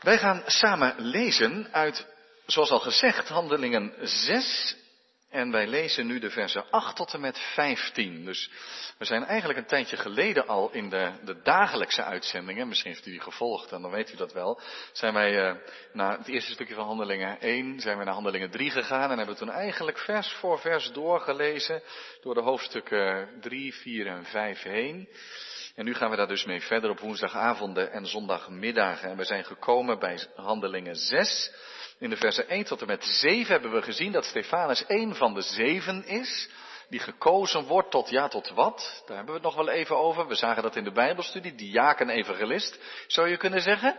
Wij gaan samen lezen uit, zoals al gezegd, Handelingen 6. En wij lezen nu de versen 8 tot en met 15. Dus we zijn eigenlijk een tijdje geleden al in de, de dagelijkse uitzendingen, misschien heeft u die gevolgd en dan weet u dat wel, zijn wij uh, na het eerste stukje van Handelingen 1, zijn we naar Handelingen 3 gegaan en hebben toen eigenlijk vers voor vers doorgelezen door de hoofdstukken 3, 4 en 5 heen. En nu gaan we daar dus mee verder op woensdagavonden en zondagmiddagen. En we zijn gekomen bij Handelingen 6. In de versen 1 tot en met 7 hebben we gezien dat Stefanus één van de zeven is. Die gekozen wordt tot ja, tot wat. Daar hebben we het nog wel even over. We zagen dat in de Bijbelstudie. Diaken-evangelist, zou je kunnen zeggen.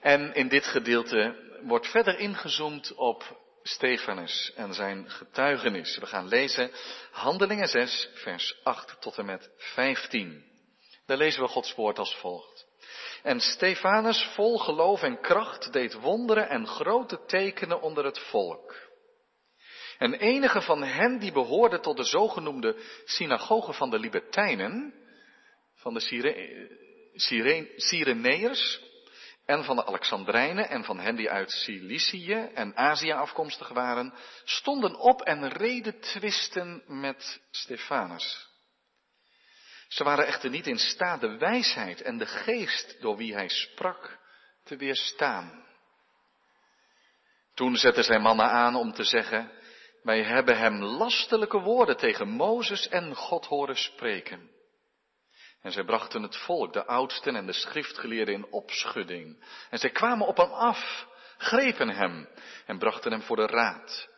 En in dit gedeelte wordt verder ingezoomd op Stefanus en zijn getuigenis. We gaan lezen Handelingen 6, vers 8 tot en met 15. Daar lezen we Gods woord als volgt. En Stefanus, vol geloof en kracht, deed wonderen en grote tekenen onder het volk. En enige van hen die behoorden tot de zogenoemde synagoge van de Libertijnen, van de Sire, Sireneërs en van de Alexandrijnen en van hen die uit Cilicië en Azië afkomstig waren, stonden op en reden twisten met Stefanus. Ze waren echter niet in staat de wijsheid en de geest door wie hij sprak te weerstaan. Toen zetten zij mannen aan om te zeggen, wij hebben hem lastelijke woorden tegen Mozes en God horen spreken. En zij brachten het volk, de oudsten en de schriftgeleerden in opschudding. En zij kwamen op hem af, grepen hem en brachten hem voor de raad.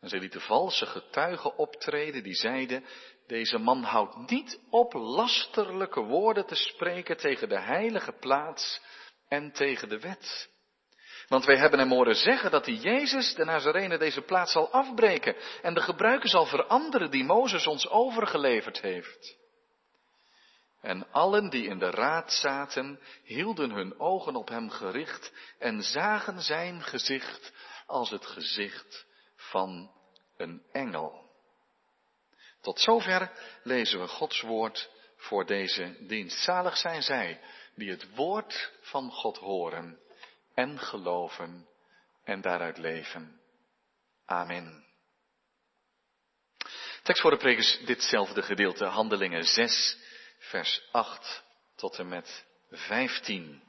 En zij lieten valse getuigen optreden die zeiden, deze man houdt niet op lasterlijke woorden te spreken tegen de heilige plaats en tegen de wet. Want wij hebben hem horen zeggen dat die Jezus, de Nazarene, deze plaats zal afbreken en de gebruiken zal veranderen die Mozes ons overgeleverd heeft. En allen die in de raad zaten, hielden hun ogen op hem gericht en zagen zijn gezicht als het gezicht van een engel. Tot zover lezen we Gods woord voor deze dienst. Zalig zijn zij die het woord van God horen en geloven en daaruit leven. Amen. Tekst voor de preek is ditzelfde gedeelte, Handelingen 6, vers 8 tot en met 15.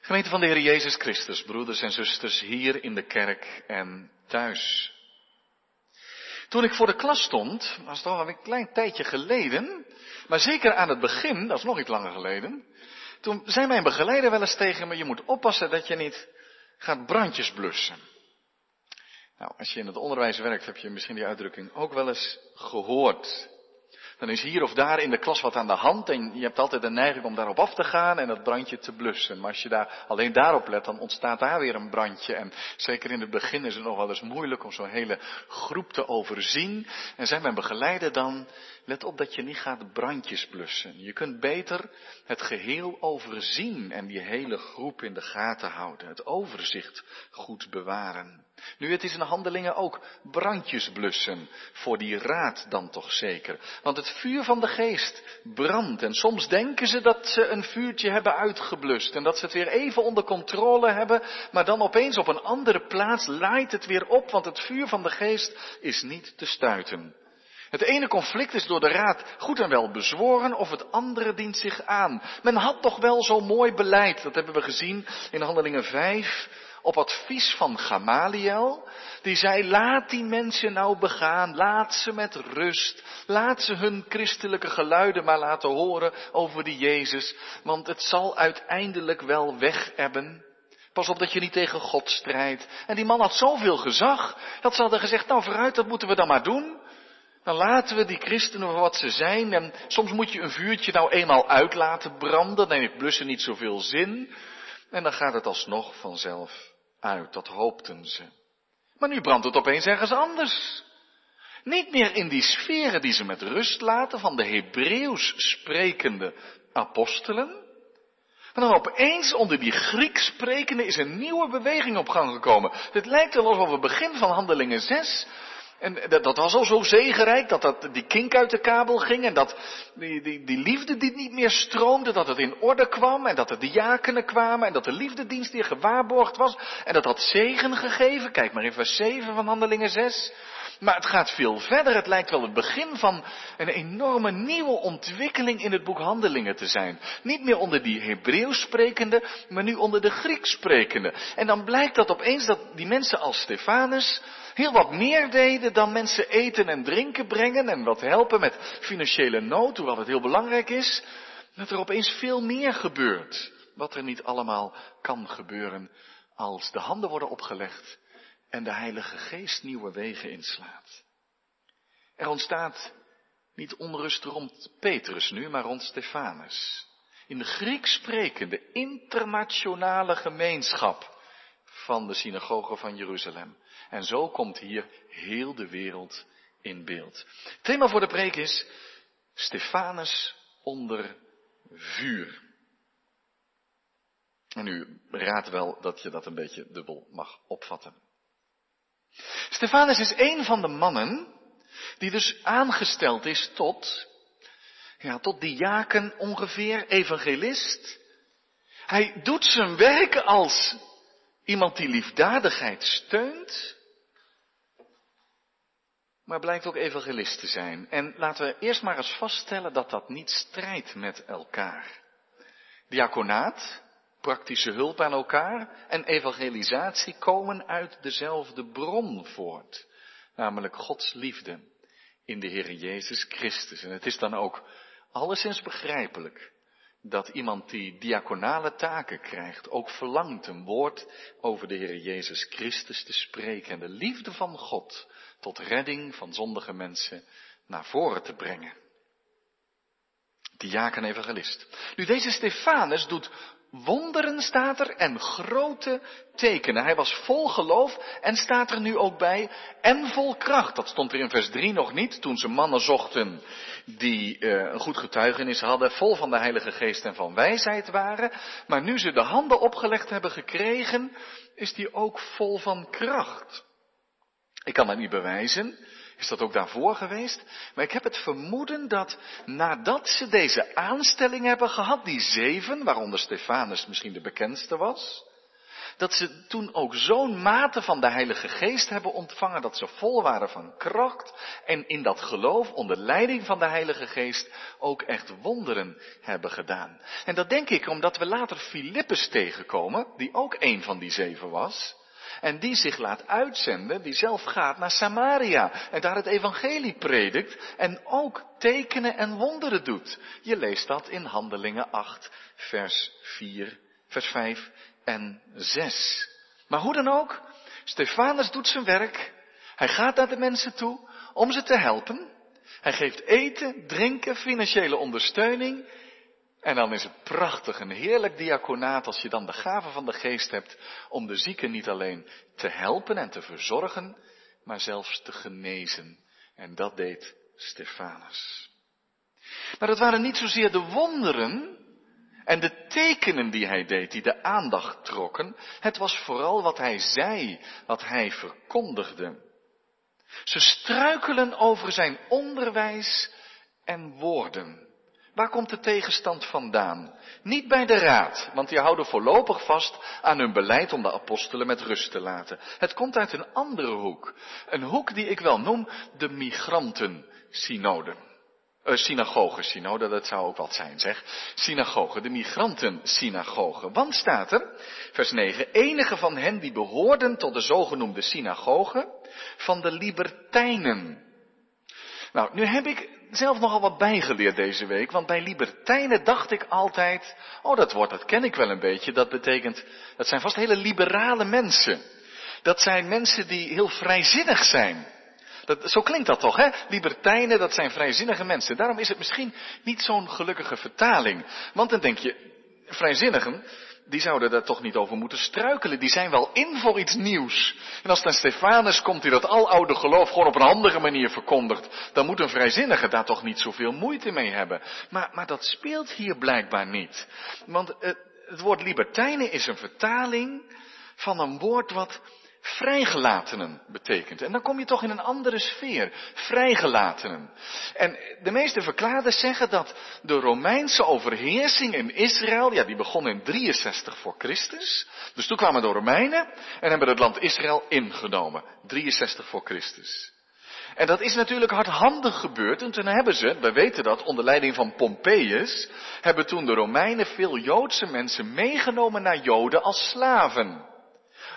Gemeente van de Heer Jezus Christus, broeders en zusters hier in de kerk en thuis. Toen ik voor de klas stond, is toch al een klein tijdje geleden, maar zeker aan het begin, dat is nog iets langer geleden, toen zei mijn begeleider wel eens tegen me, je moet oppassen dat je niet gaat brandjes blussen. Nou, als je in het onderwijs werkt, heb je misschien die uitdrukking ook wel eens gehoord. Dan is hier of daar in de klas wat aan de hand en je hebt altijd de neiging om daarop af te gaan en dat brandje te blussen. Maar als je daar alleen daarop let, dan ontstaat daar weer een brandje. En zeker in het begin is het nog wel eens moeilijk om zo'n hele groep te overzien. En zei mijn begeleider dan, let op dat je niet gaat brandjes blussen. Je kunt beter het geheel overzien en die hele groep in de gaten houden. Het overzicht goed bewaren. Nu, het is in handelingen ook brandjes blussen, voor die raad dan toch zeker. Want het vuur van de geest brandt en soms denken ze dat ze een vuurtje hebben uitgeblust en dat ze het weer even onder controle hebben, maar dan opeens op een andere plaats laait het weer op, want het vuur van de geest is niet te stuiten. Het ene conflict is door de raad goed en wel bezworen of het andere dient zich aan. Men had toch wel zo mooi beleid, dat hebben we gezien in Handelingen 5, op advies van Gamaliel, die zei, laat die mensen nou begaan, laat ze met rust, laat ze hun christelijke geluiden maar laten horen over die Jezus, want het zal uiteindelijk wel weg hebben. Pas op dat je niet tegen God strijdt. En die man had zoveel gezag, dat ze hadden gezegd, nou vooruit, dat moeten we dan maar doen. Dan laten we die christenen wat ze zijn. En soms moet je een vuurtje nou eenmaal uit laten branden. Dan heeft blussen niet zoveel zin. En dan gaat het alsnog vanzelf uit. Dat hoopten ze. Maar nu brandt het opeens ergens anders. Niet meer in die sferen die ze met rust laten van de Hebreeuws sprekende apostelen. Maar dan opeens onder die Grieks sprekende is een nieuwe beweging op gang gekomen. Dit lijkt wel alsof het begin van Handelingen 6 En dat, was al zo zegenrijk, dat, dat die kink uit de kabel ging en dat die, die, die liefde die niet meer stroomde, dat het in orde kwam en dat er diakenen kwamen en dat de liefdedienst hier gewaarborgd was en dat had zegen gegeven. Kijk maar in vers 7 van Handelingen 6. Maar het gaat veel verder. Het lijkt wel het begin van een enorme nieuwe ontwikkeling in het boek Handelingen te zijn. Niet meer onder die Hebreeuws sprekende, maar nu onder de Grieks sprekende. En dan blijkt dat opeens dat die mensen als Stefanus heel wat meer deden dan mensen eten en drinken brengen en wat helpen met financiële nood, hoewel het heel belangrijk is. Dat er opeens veel meer gebeurt. Wat er niet allemaal kan gebeuren als de handen worden opgelegd en de Heilige Geest nieuwe wegen inslaat. Er ontstaat niet onrust rond Petrus nu, maar rond Stefanus. In de Grieks sprekende internationale gemeenschap van de synagoge van Jeruzalem. En zo komt hier heel de wereld in beeld. Het thema voor de preek is Stefanus onder vuur. En u raadt wel dat je dat een beetje dubbel mag opvatten. Stefanus is een van de mannen die dus aangesteld is tot, ja, tot diaken ongeveer, evangelist. Hij doet zijn werk als iemand die liefdadigheid steunt, maar blijkt ook evangelist te zijn. En laten we eerst maar eens vaststellen dat dat niet strijdt met elkaar. Diaconaat, praktische hulp aan elkaar en evangelisatie komen uit dezelfde bron voort, namelijk Gods liefde in de Heer Jezus Christus. En het is dan ook alleszins begrijpelijk dat iemand die diaconale taken krijgt ook verlangt een woord over de Heer Jezus Christus te spreken en de liefde van God tot redding van zondige mensen naar voren te brengen. Diaken evangelist. Nu deze Stefanus doet Wonderen staat er en grote tekenen. Hij was vol geloof en staat er nu ook bij en vol kracht. Dat stond er in vers 3 nog niet toen ze mannen zochten die uh, een goed getuigenis hadden, vol van de Heilige Geest en van wijsheid waren. Maar nu ze de handen opgelegd hebben gekregen, is die ook vol van kracht. Ik kan dat niet bewijzen, is dat ook daarvoor geweest? Maar ik heb het vermoeden dat nadat ze deze aanstelling hebben gehad, die zeven, waaronder Stefanus misschien de bekendste was, dat ze toen ook zo'n mate van de Heilige Geest hebben ontvangen dat ze vol waren van kracht en in dat geloof onder leiding van de Heilige Geest ook echt wonderen hebben gedaan. En dat denk ik omdat we later Filippus tegenkomen, die ook een van die zeven was. En die zich laat uitzenden, die zelf gaat naar Samaria en daar het evangelie predikt en ook tekenen en wonderen doet. Je leest dat in Handelingen 8, vers 4, vers 5 en 6. Maar hoe dan ook, Stefanus doet zijn werk. Hij gaat naar de mensen toe om ze te helpen. Hij geeft eten, drinken, financiële ondersteuning. En dan is het prachtig, een heerlijk diaconaat als je dan de gave van de geest hebt om de zieken niet alleen te helpen en te verzorgen, maar zelfs te genezen. En dat deed Stefanus. Maar het waren niet zozeer de wonderen en de tekenen die hij deed die de aandacht trokken. Het was vooral wat hij zei, wat hij verkondigde. Ze struikelen over zijn onderwijs en woorden. Waar komt de tegenstand vandaan? Niet bij de raad, want die houden voorlopig vast aan hun beleid om de apostelen met rust te laten. Het komt uit een andere hoek. Een hoek die ik wel noem de migrantensynode. Uh, synagoge, synode, dat zou ook wat zijn, zeg. Synagoge, de migrantensynagoge. Want staat er, vers 9, enige van hen die behoorden tot de zogenoemde synagoge van de libertijnen. Nou, nu heb ik zelf nogal wat bijgeleerd deze week, want bij libertijnen dacht ik altijd, oh dat woord dat ken ik wel een beetje, dat betekent, dat zijn vast hele liberale mensen. Dat zijn mensen die heel vrijzinnig zijn. Dat, zo klinkt dat toch, hè? Libertijnen, dat zijn vrijzinnige mensen. Daarom is het misschien niet zo'n gelukkige vertaling. Want dan denk je, vrijzinnigen, die zouden daar toch niet over moeten struikelen. Die zijn wel in voor iets nieuws. En als dan Stefanus komt die dat aloude geloof gewoon op een andere manier verkondigt, dan moet een vrijzinnige daar toch niet zoveel moeite mee hebben. Maar, maar dat speelt hier blijkbaar niet. Want het, het woord libertijnen is een vertaling van een woord wat vrijgelatenen betekent. En dan kom je toch in een andere sfeer. Vrijgelatenen. En de meeste verklaarders zeggen dat de Romeinse overheersing in Israël, ja die begon in 63 voor Christus. Dus toen kwamen de Romeinen en hebben het land Israël ingenomen. 63 voor Christus. En dat is natuurlijk hardhandig gebeurd. En toen hebben ze, we weten dat, onder leiding van Pompeius, hebben toen de Romeinen veel Joodse mensen meegenomen naar Joden als slaven.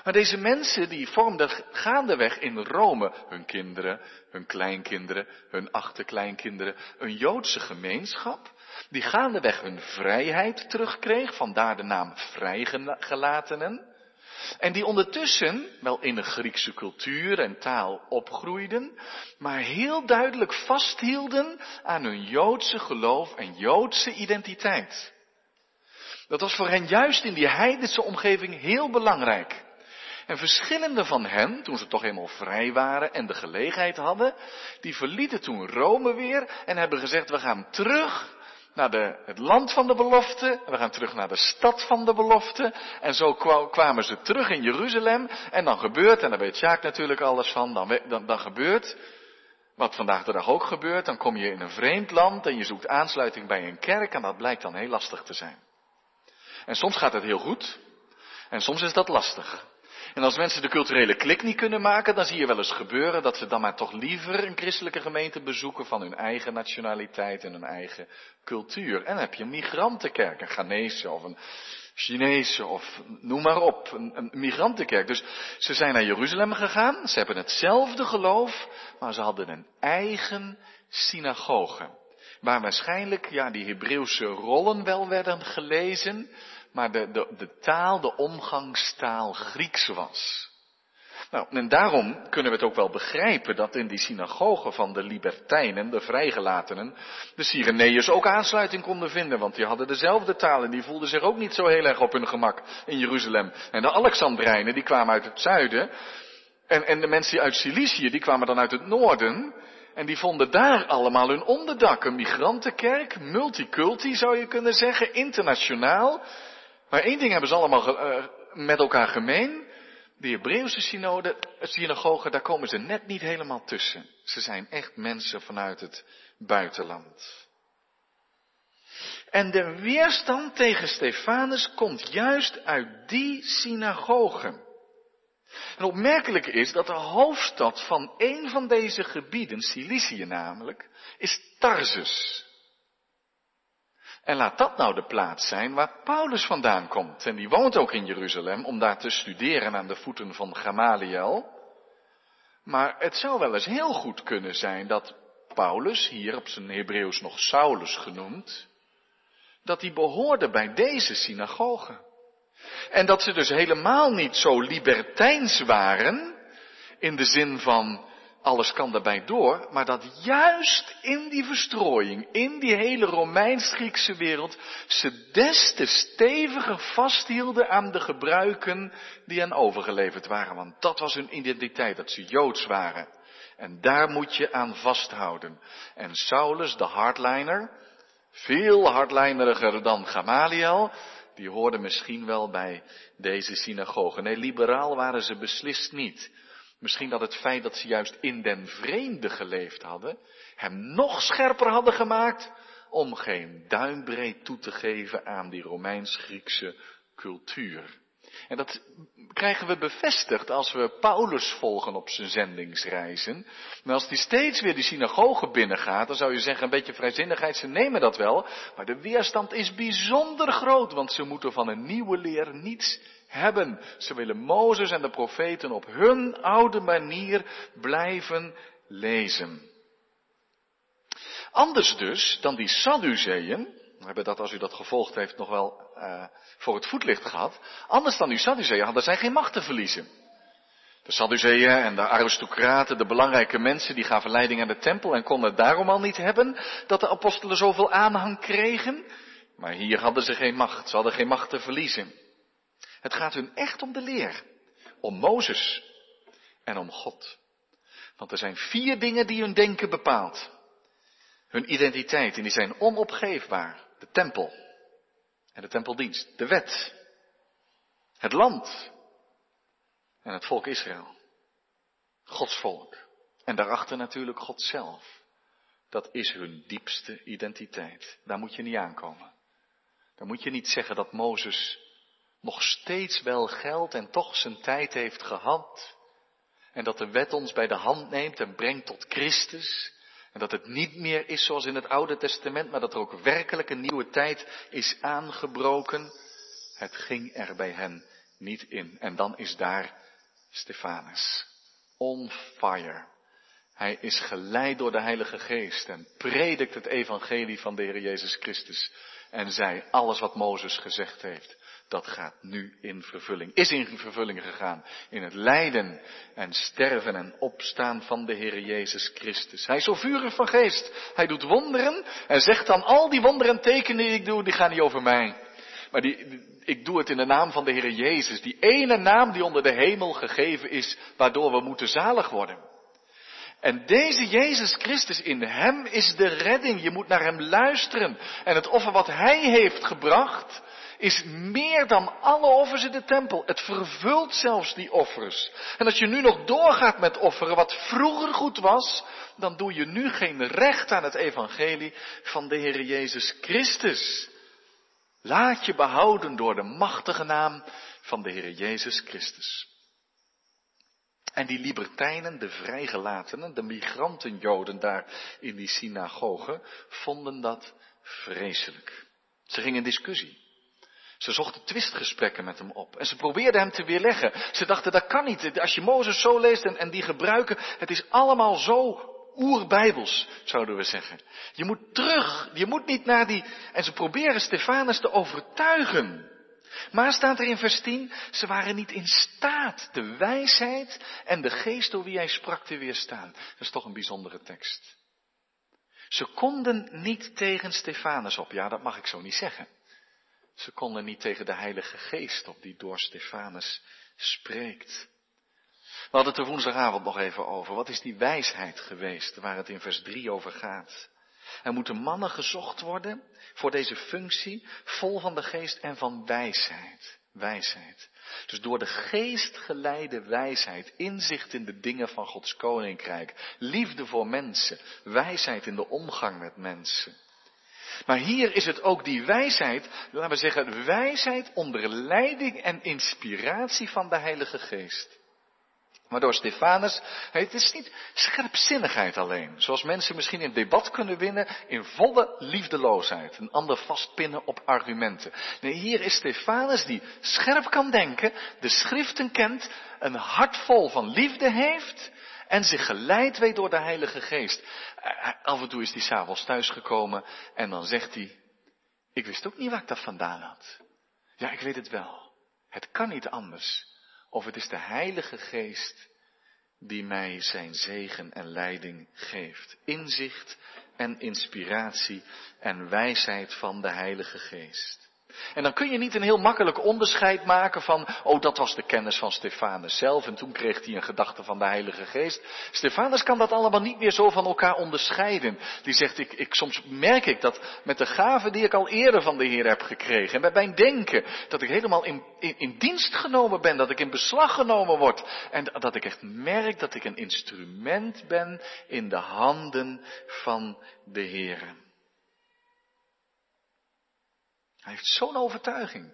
Maar deze mensen die vormden gaandeweg in Rome hun kinderen, hun kleinkinderen, hun achterkleinkinderen, een Joodse gemeenschap, die gaandeweg hun vrijheid terugkreeg, vandaar de naam vrijgelatenen. En die ondertussen wel in een Griekse cultuur en taal opgroeiden, maar heel duidelijk vasthielden aan hun Joodse geloof en Joodse identiteit. Dat was voor hen juist in die heidense omgeving heel belangrijk. En verschillende van hen, toen ze toch eenmaal vrij waren en de gelegenheid hadden, die verlieten toen Rome weer en hebben gezegd, we gaan terug naar de, het land van de belofte, we gaan terug naar de stad van de belofte. En zo kwamen ze terug in Jeruzalem. En dan gebeurt, en daar weet Sjaak natuurlijk alles van, dan, dan, dan gebeurt wat vandaag de dag ook gebeurt. Dan kom je in een vreemd land en je zoekt aansluiting bij een kerk en dat blijkt dan heel lastig te zijn. En soms gaat het heel goed en soms is dat lastig. En als mensen de culturele klik niet kunnen maken, dan zie je wel eens gebeuren dat ze dan maar toch liever een christelijke gemeente bezoeken van hun eigen nationaliteit en hun eigen cultuur. En dan heb je een migrantenkerk, een Ghanese of een Chinese of noem maar op, een, een migrantenkerk. Dus ze zijn naar Jeruzalem gegaan, ze hebben hetzelfde geloof, maar ze hadden een eigen synagoge. Waar waarschijnlijk ja, die Hebreeuwse rollen wel werden gelezen, maar de, de, de taal, de omgangstaal Grieks was. Nou, en daarom kunnen we het ook wel begrijpen dat in die synagogen van de libertijnen, de vrijgelatenen, de Cyreneërs ook aansluiting konden vinden, want die hadden dezelfde taal en die voelden zich ook niet zo heel erg op hun gemak in Jeruzalem. En de Alexandrijnen, die kwamen uit het zuiden, en, en de mensen uit Cilicië, die kwamen dan uit het noorden, en die vonden daar allemaal hun onderdak. Een migrantenkerk, multiculti zou je kunnen zeggen, internationaal. Maar één ding hebben ze allemaal uh, met elkaar gemeen. De Hebreeuwse synode, synagogen, daar komen ze net niet helemaal tussen. Ze zijn echt mensen vanuit het buitenland. En de weerstand tegen Stefanus komt juist uit die synagogen. En opmerkelijk is dat de hoofdstad van een van deze gebieden, Cilicië namelijk, is Tarsus. En laat dat nou de plaats zijn waar Paulus vandaan komt. En die woont ook in Jeruzalem om daar te studeren aan de voeten van Gamaliel. Maar het zou wel eens heel goed kunnen zijn dat Paulus, hier op zijn Hebreeuws nog Saulus genoemd, dat hij behoorde bij deze synagoge. En dat ze dus helemaal niet zo libertijns waren, in de zin van alles kan daarbij door, maar dat juist in die verstrooiing, in die hele Romeins-Griekse wereld, ze des te steviger vasthielden aan de gebruiken die hen overgeleverd waren. Want dat was hun identiteit, dat ze Joods waren. En daar moet je aan vasthouden. En Saulus, de hardliner, veel hardlineriger dan Gamaliel, die hoorde misschien wel bij deze synagoge. Nee, liberaal waren ze beslist niet. Misschien dat het feit dat ze juist in den vreemde geleefd hadden, hem nog scherper hadden gemaakt om geen duimbreed toe te geven aan die Romeins-Griekse cultuur. En dat krijgen we bevestigd als we Paulus volgen op zijn zendingsreizen. En als hij steeds weer die synagoge binnengaat, dan zou je zeggen, een beetje vrijzinnigheid, ze nemen dat wel. Maar de weerstand is bijzonder groot, want ze moeten van een nieuwe leer niets hebben. Ze willen Mozes en de profeten op hun oude manier blijven lezen. Anders dus dan die Sadduceeën, we hebben dat als u dat gevolgd heeft nog wel uh, voor het voetlicht gehad. Anders dan die Sadduceeën hadden zij geen macht te verliezen. De Sadduceeën en de aristocraten, de belangrijke mensen, die gaven leiding aan de tempel en konden het daarom al niet hebben dat de apostelen zoveel aanhang kregen. Maar hier hadden ze geen macht, ze hadden geen macht te verliezen. Het gaat hun echt om de leer. Om Mozes en om God. Want er zijn vier dingen die hun denken bepaalt. Hun identiteit, en die zijn onopgeefbaar. De tempel en de tempeldienst. De wet. Het land. en het volk Israël. Gods volk. En daarachter natuurlijk God zelf. Dat is hun diepste identiteit. Daar moet je niet aankomen. Dan moet je niet zeggen dat Mozes nog steeds wel geldt en toch zijn tijd heeft gehad. En dat de wet ons bij de hand neemt en brengt tot Christus. En dat het niet meer is zoals in het Oude Testament, maar dat er ook werkelijk een nieuwe tijd is aangebroken. Het ging er bij hen niet in. En dan is daar Stefanus. On fire. Hij is geleid door de Heilige Geest en predikt het evangelie van de Heer Jezus Christus. En zei, alles wat Mozes gezegd heeft, dat gaat nu in vervulling. Is in vervulling gegaan. In het lijden en sterven en opstaan van de Heer Jezus Christus. Hij is zo vurig van geest. Hij doet wonderen en zegt dan, al die wonderen en tekenen die ik doe, die gaan niet over mij. Maar die, ik doe het in de naam van de Heer Jezus. Die ene naam die onder de hemel gegeven is, waardoor we moeten zalig worden. En deze Jezus Christus in hem is de redding. Je moet naar hem luisteren. En het offer wat hij heeft gebracht is meer dan alle offers in de tempel. Het vervult zelfs die offers. En als je nu nog doorgaat met offeren wat vroeger goed was, dan doe je nu geen recht aan het evangelie van de Heer Jezus Christus. Laat je behouden door de machtige naam van de Heer Jezus Christus. En die libertijnen, de vrijgelatenen, de migrantenjoden daar in die synagoge, vonden dat vreselijk. Ze gingen in discussie. Ze zochten twistgesprekken met hem op. En ze probeerden hem te weerleggen. Ze dachten, dat kan niet. Als je Mozes zo leest en, die gebruiken, het is allemaal zo oerbijbels, zouden we zeggen. Je moet terug, je moet niet naar die... En ze proberen Stefanus te overtuigen. Maar staat er in vers 10, ze waren niet in staat de wijsheid en de geest door wie hij sprak te weerstaan. Dat is toch een bijzondere tekst. Ze konden niet tegen Stefanus op, ja dat mag ik zo niet zeggen. Ze konden niet tegen de Heilige Geest op die door Stefanus spreekt. We hadden het er woensdagavond nog even over. Wat is die wijsheid geweest waar het in vers 3 over gaat? Er moeten mannen gezocht worden voor deze functie, vol van de geest en van wijsheid. Wijsheid. Dus door de geest geleide wijsheid, inzicht in de dingen van Gods koninkrijk, liefde voor mensen, wijsheid in de omgang met mensen. Maar hier is het ook die wijsheid, laten we zeggen, wijsheid onder leiding en inspiratie van de Heilige Geest. Waardoor Stefanus, het is niet scherpzinnigheid alleen, zoals mensen misschien in debat kunnen winnen in volle liefdeloosheid, een ander vastpinnen op argumenten. Nee, hier is Stefanus die scherp kan denken, de schriften kent, een hart vol van liefde heeft en zich geleid weet door de Heilige Geest. Eh, af en toe is hij s'avonds thuisgekomen en dan zegt hij, ik wist ook niet waar ik dat vandaan had. Ja, ik weet het wel. Het kan niet anders. Of het is de Heilige Geest die mij zijn zegen en leiding geeft. Inzicht en inspiratie en wijsheid van de Heilige Geest. En dan kun je niet een heel makkelijk onderscheid maken van, oh dat was de kennis van Stefanus zelf en toen kreeg hij een gedachte van de Heilige Geest. Stefanus kan dat allemaal niet meer zo van elkaar onderscheiden. Die zegt, ik, ik, soms merk ik dat met de gaven die ik al eerder van de Heer heb gekregen en met mijn denken, dat ik helemaal in, in, in dienst genomen ben, dat ik in beslag genomen word en dat ik echt merk dat ik een instrument ben in de handen van de Heer. Hij heeft zo'n overtuiging.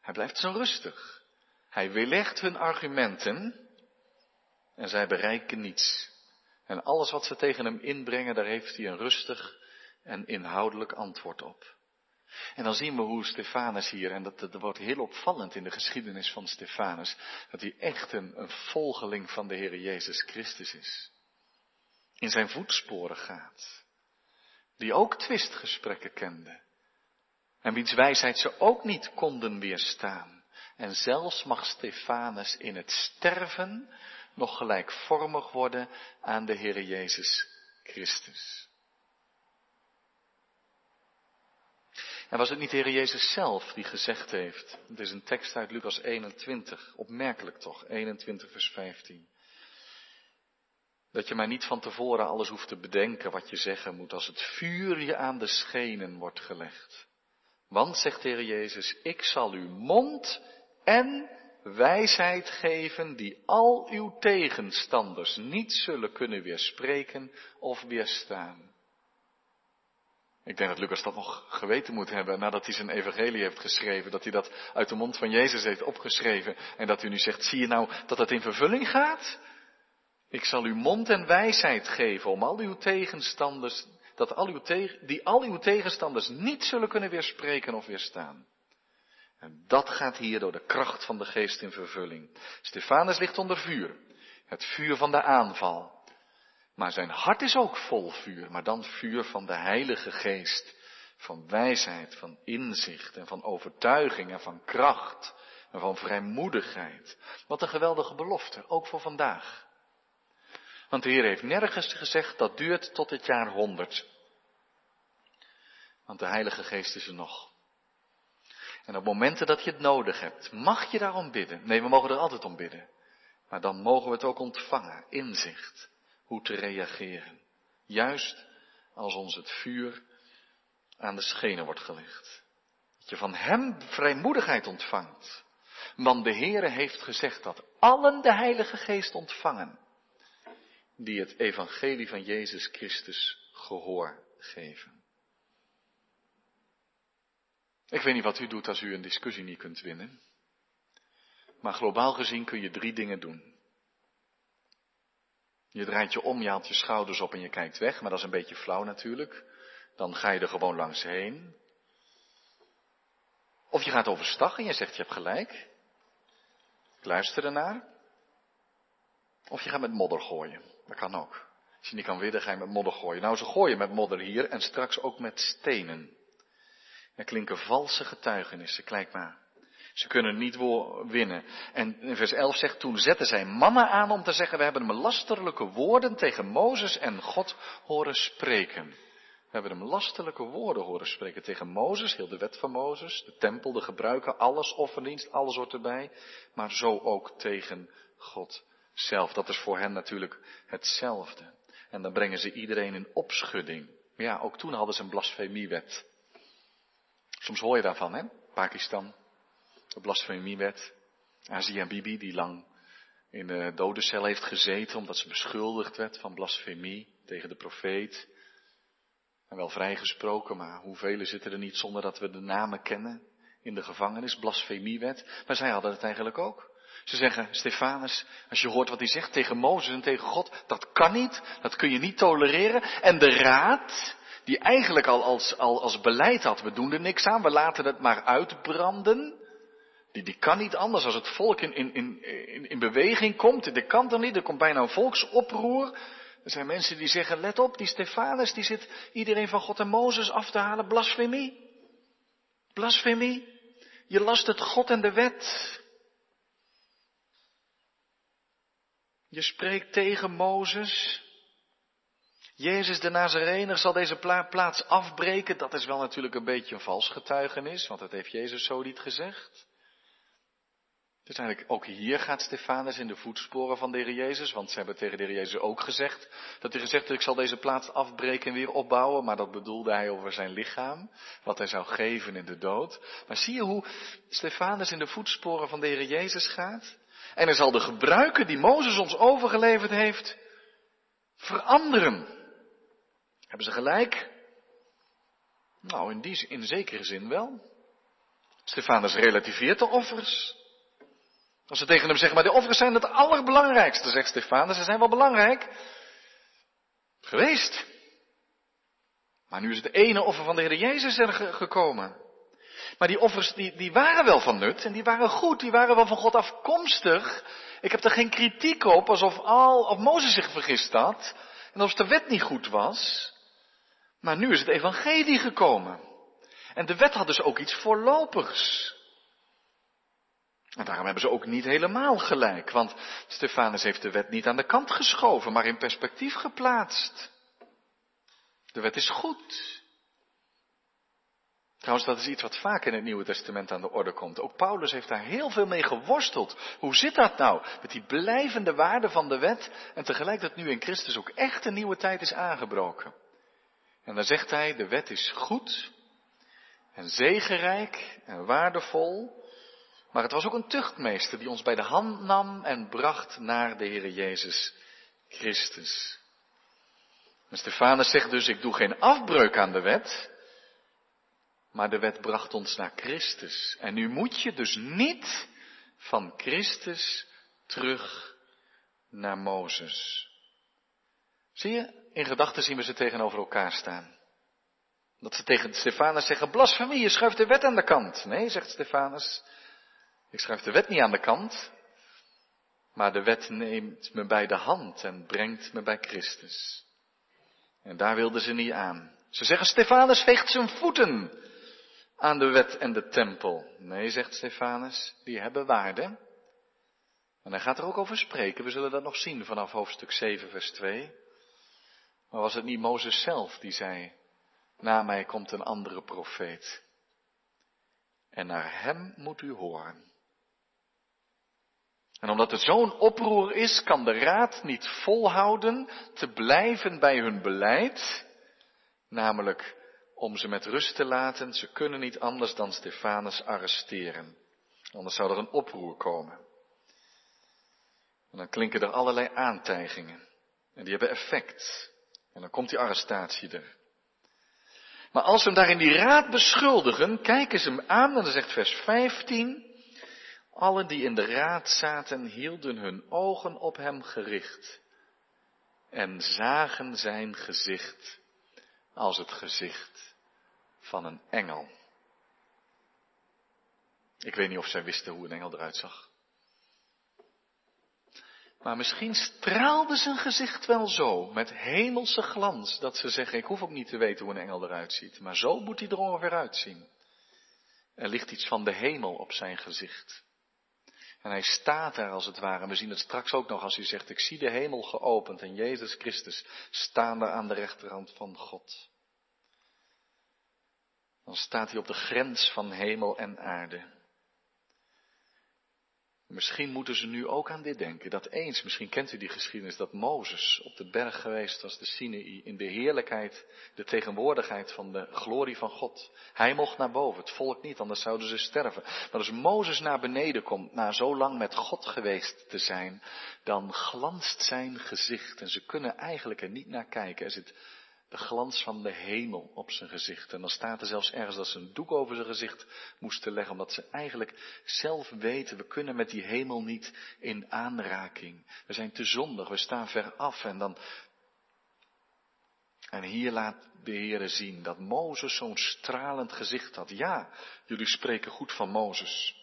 Hij blijft zo rustig. Hij weerlegt hun argumenten en zij bereiken niets. En alles wat ze tegen hem inbrengen, daar heeft hij een rustig en inhoudelijk antwoord op. En dan zien we hoe Stefanus hier, en dat, dat wordt heel opvallend in de geschiedenis van Stefanus, dat hij echt een, een volgeling van de Heer Jezus Christus is. In zijn voetsporen gaat. Die ook twistgesprekken kende. En wiens wijsheid ze ook niet konden weerstaan. En zelfs mag Stefanus in het sterven nog gelijkvormig worden aan de Heer Jezus Christus. En was het niet de Heer Jezus zelf die gezegd heeft, het is een tekst uit Lucas 21, opmerkelijk toch, 21 vers 15. Dat je mij niet van tevoren alles hoeft te bedenken wat je zeggen moet als het vuur je aan de schenen wordt gelegd. Want, zegt de Heer Jezus, ik zal uw mond en wijsheid geven die al uw tegenstanders niet zullen kunnen weerspreken of weerstaan. Ik denk dat Lucas dat nog geweten moet hebben nadat hij zijn evangelie heeft geschreven, dat hij dat uit de mond van Jezus heeft opgeschreven en dat u nu zegt, zie je nou dat het in vervulling gaat? Ik zal u mond en wijsheid geven om al uw tegenstanders, dat al uw die al uw tegenstanders niet zullen kunnen weerspreken of weerstaan. En dat gaat hier door de kracht van de geest in vervulling. Stefanus ligt onder vuur. Het vuur van de aanval. Maar zijn hart is ook vol vuur, maar dan vuur van de Heilige Geest. Van wijsheid, van inzicht en van overtuiging en van kracht en van vrijmoedigheid. Wat een geweldige belofte, ook voor vandaag. Want de Heer heeft nergens gezegd dat duurt tot het jaar 100. Want de Heilige Geest is er nog. En op momenten dat je het nodig hebt, mag je daarom bidden. Nee, we mogen er altijd om bidden. Maar dan mogen we het ook ontvangen, inzicht, hoe te reageren. Juist als ons het vuur aan de schenen wordt gelegd. Dat je van Hem vrijmoedigheid ontvangt. Want de Heere heeft gezegd dat allen de Heilige Geest ontvangen. Die het evangelie van Jezus Christus gehoor geven. Ik weet niet wat u doet als u een discussie niet kunt winnen. Maar globaal gezien kun je drie dingen doen. Je draait je om, je haalt je schouders op en je kijkt weg, maar dat is een beetje flauw natuurlijk. Dan ga je er gewoon langs heen. Of je gaat overstag en je zegt je hebt gelijk. Ik luister ernaar. Of je gaat met modder gooien. Dat kan ook. Als je niet kan winnen, ga je met modder gooien. Nou, ze gooien met modder hier en straks ook met stenen. Er klinken valse getuigenissen, kijk maar. Ze kunnen niet winnen. En vers 11 zegt, toen zetten zij mannen aan om te zeggen, we hebben hem lasterlijke woorden tegen Mozes en God horen spreken. We hebben hem lasterlijke woorden horen spreken tegen Mozes, heel de wet van Mozes, de tempel, de gebruiken, alles, offerdienst, alles hoort erbij. Maar zo ook tegen God zelf. Dat is voor hen natuurlijk hetzelfde. En dan brengen ze iedereen in opschudding. Maar ja, ook toen hadden ze een blasfemiewet. Soms hoor je daarvan, hè? Pakistan, de blasfemiewet. Asia Bibi, die lang in de dodencel heeft gezeten omdat ze beschuldigd werd van blasfemie tegen de profeet. En wel vrijgesproken, maar hoeveel zitten er niet zonder dat we de namen kennen in de gevangenis, blasfemiewet. Maar zij hadden het eigenlijk ook. Ze zeggen, Stefanus, als je hoort wat hij zegt tegen Mozes en tegen God, dat kan niet, dat kun je niet tolereren. En de raad, die eigenlijk al als, al als beleid had, we doen er niks aan, we laten het maar uitbranden. Die, die kan niet anders als het volk in, in, in, in beweging komt. Dat kan er niet, er komt bijna een volksoproer. Er zijn mensen die zeggen, let op, die Stefanus, die zit iedereen van God en Mozes af te halen. Blasfemie. Blasfemie. Je last het God en de wet. Je spreekt tegen Mozes. Jezus de Nazarener zal deze plaats afbreken. Dat is wel natuurlijk een beetje een vals getuigenis, want dat heeft Jezus zo niet gezegd. Dus eigenlijk ook hier gaat Stefanus in de voetsporen van de Jezus, want ze hebben tegen de Heer Jezus ook gezegd dat hij gezegd heeft, ik zal deze plaats afbreken en weer opbouwen, maar dat bedoelde hij over zijn lichaam, wat hij zou geven in de dood. Maar zie je hoe Stefanus in de voetsporen van de Heer Jezus gaat? En hij zal de gebruiken die Mozes ons overgeleverd heeft, veranderen. Hebben ze gelijk? Nou, in, die, in zekere zin wel. Stefanus relativeert de offers. Als ze tegen hem zeggen, maar de offers zijn het allerbelangrijkste, zegt Stefanus, ze zijn wel belangrijk. Geweest. Maar nu is het ene offer van de Heer Jezus er gekomen. Maar die offers, die, die waren wel van nut en die waren goed, die waren wel van God afkomstig. Ik heb er geen kritiek op, alsof, al, of Mozes zich vergist had. En alsof de wet niet goed was. Maar nu is het evangelie gekomen. En de wet had dus ook iets voorlopigs. En daarom hebben ze ook niet helemaal gelijk, want Stefanus heeft de wet niet aan de kant geschoven, maar in perspectief geplaatst. De wet is goed. Trouwens, dat is iets wat vaak in het Nieuwe Testament aan de orde komt. Ook Paulus heeft daar heel veel mee geworsteld. Hoe zit dat nou? Met die blijvende waarde van de wet en tegelijk dat nu in Christus ook echt een nieuwe tijd is aangebroken. En dan zegt hij, de wet is goed en zegenrijk en waardevol Maar het was ook een tuchtmeester die ons bij de hand nam en bracht naar de Heere Jezus Christus. En Stefanus zegt dus, ik doe geen afbreuk aan de wet, maar de wet bracht ons naar Christus. En nu moet je dus niet van Christus terug naar Mozes. Zie je, in gedachten zien we ze tegenover elkaar staan. Dat ze tegen Stefanus zeggen, blasfemie, je schuift de wet aan de kant. Nee, zegt Stefanus, ik schuif de wet niet aan de kant, maar de wet neemt me bij de hand en brengt me bij Christus. En daar wilden ze niet aan. Ze zeggen, Stefanus veegt zijn voeten aan de wet en de tempel. Nee, zegt Stefanus, die hebben waarde. En hij gaat er ook over spreken, we zullen dat nog zien vanaf hoofdstuk 7, vers 2. Maar was het niet Mozes zelf die zei, na mij komt een andere profeet. En naar hem moet u horen. En omdat het zo'n oproer is, kan de raad niet volhouden te blijven bij hun beleid, namelijk om ze met rust te laten. Ze kunnen niet anders dan Stefanus arresteren. Anders zou er een oproer komen. En dan klinken er allerlei aantijgingen. En die hebben effect. En dan komt die arrestatie er. Maar als ze hem daar in die raad beschuldigen, kijken ze hem aan en dan zegt vers 15, Allen die in de raad zaten hielden hun ogen op hem gericht en zagen zijn gezicht als het gezicht van een engel. Ik weet niet of zij wisten hoe een engel eruit zag. Maar misschien straalde zijn gezicht wel zo, met hemelse glans, dat ze zeggen, ik hoef ook niet te weten hoe een engel eruit ziet, maar zo moet hij er ongeveer uitzien. Er ligt iets van de hemel op zijn gezicht. En hij staat daar als het ware. We zien het straks ook nog als hij zegt, ik zie de hemel geopend en Jezus Christus staan daar aan de rechterhand van God. Dan staat hij op de grens van hemel en aarde. Misschien moeten ze nu ook aan dit denken. Dat eens, misschien kent u die geschiedenis, dat Mozes op de berg geweest was, de Sinai, in de heerlijkheid, de tegenwoordigheid van de glorie van God. Hij mocht naar boven, het volk niet, anders zouden ze sterven. Maar als Mozes naar beneden komt, na zo lang met God geweest te zijn, dan glanst zijn gezicht en ze kunnen eigenlijk er niet naar kijken. Er zit de glans van de hemel op zijn gezicht. En dan staat er zelfs ergens dat ze een doek over zijn gezicht moesten leggen, omdat ze eigenlijk zelf weten, we kunnen met die hemel niet in aanraking. We zijn te zondig, we staan ver af en dan. En hier laat de Heere zien dat Mozes zo'n stralend gezicht had. Ja, jullie spreken goed van Mozes.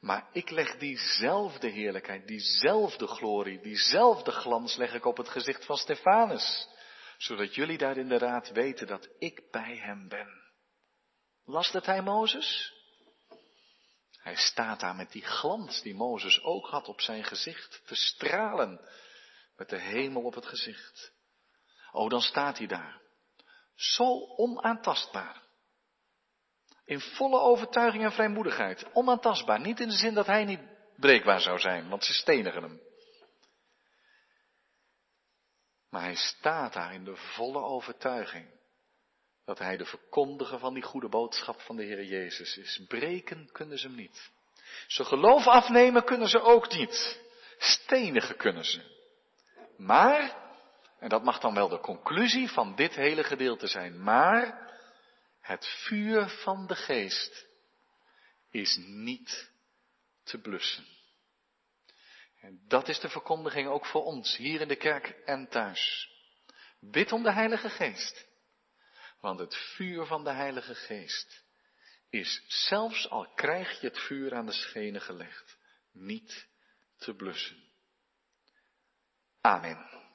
Maar ik leg diezelfde heerlijkheid, diezelfde glorie, diezelfde glans leg ik op het gezicht van Stefanus zodat jullie daar inderdaad weten dat ik bij hem ben. Las hij Mozes? Hij staat daar met die glans die Mozes ook had op zijn gezicht, te stralen met de hemel op het gezicht. Oh, dan staat hij daar. Zo onaantastbaar. In volle overtuiging en vrijmoedigheid. Onaantastbaar. Niet in de zin dat hij niet breekbaar zou zijn, want ze stenigen hem. Maar hij staat daar in de volle overtuiging dat hij de verkondiger van die goede boodschap van de Heer Jezus is. Breken kunnen ze hem niet. Ze geloof afnemen kunnen ze ook niet. Stenigen kunnen ze. Maar, en dat mag dan wel de conclusie van dit hele gedeelte zijn, maar het vuur van de geest is niet te blussen. En dat is de verkondiging ook voor ons, hier in de kerk en thuis. Bid om de Heilige Geest. Want het vuur van de Heilige Geest is, zelfs al krijg je het vuur aan de schenen gelegd, niet te blussen. Amen.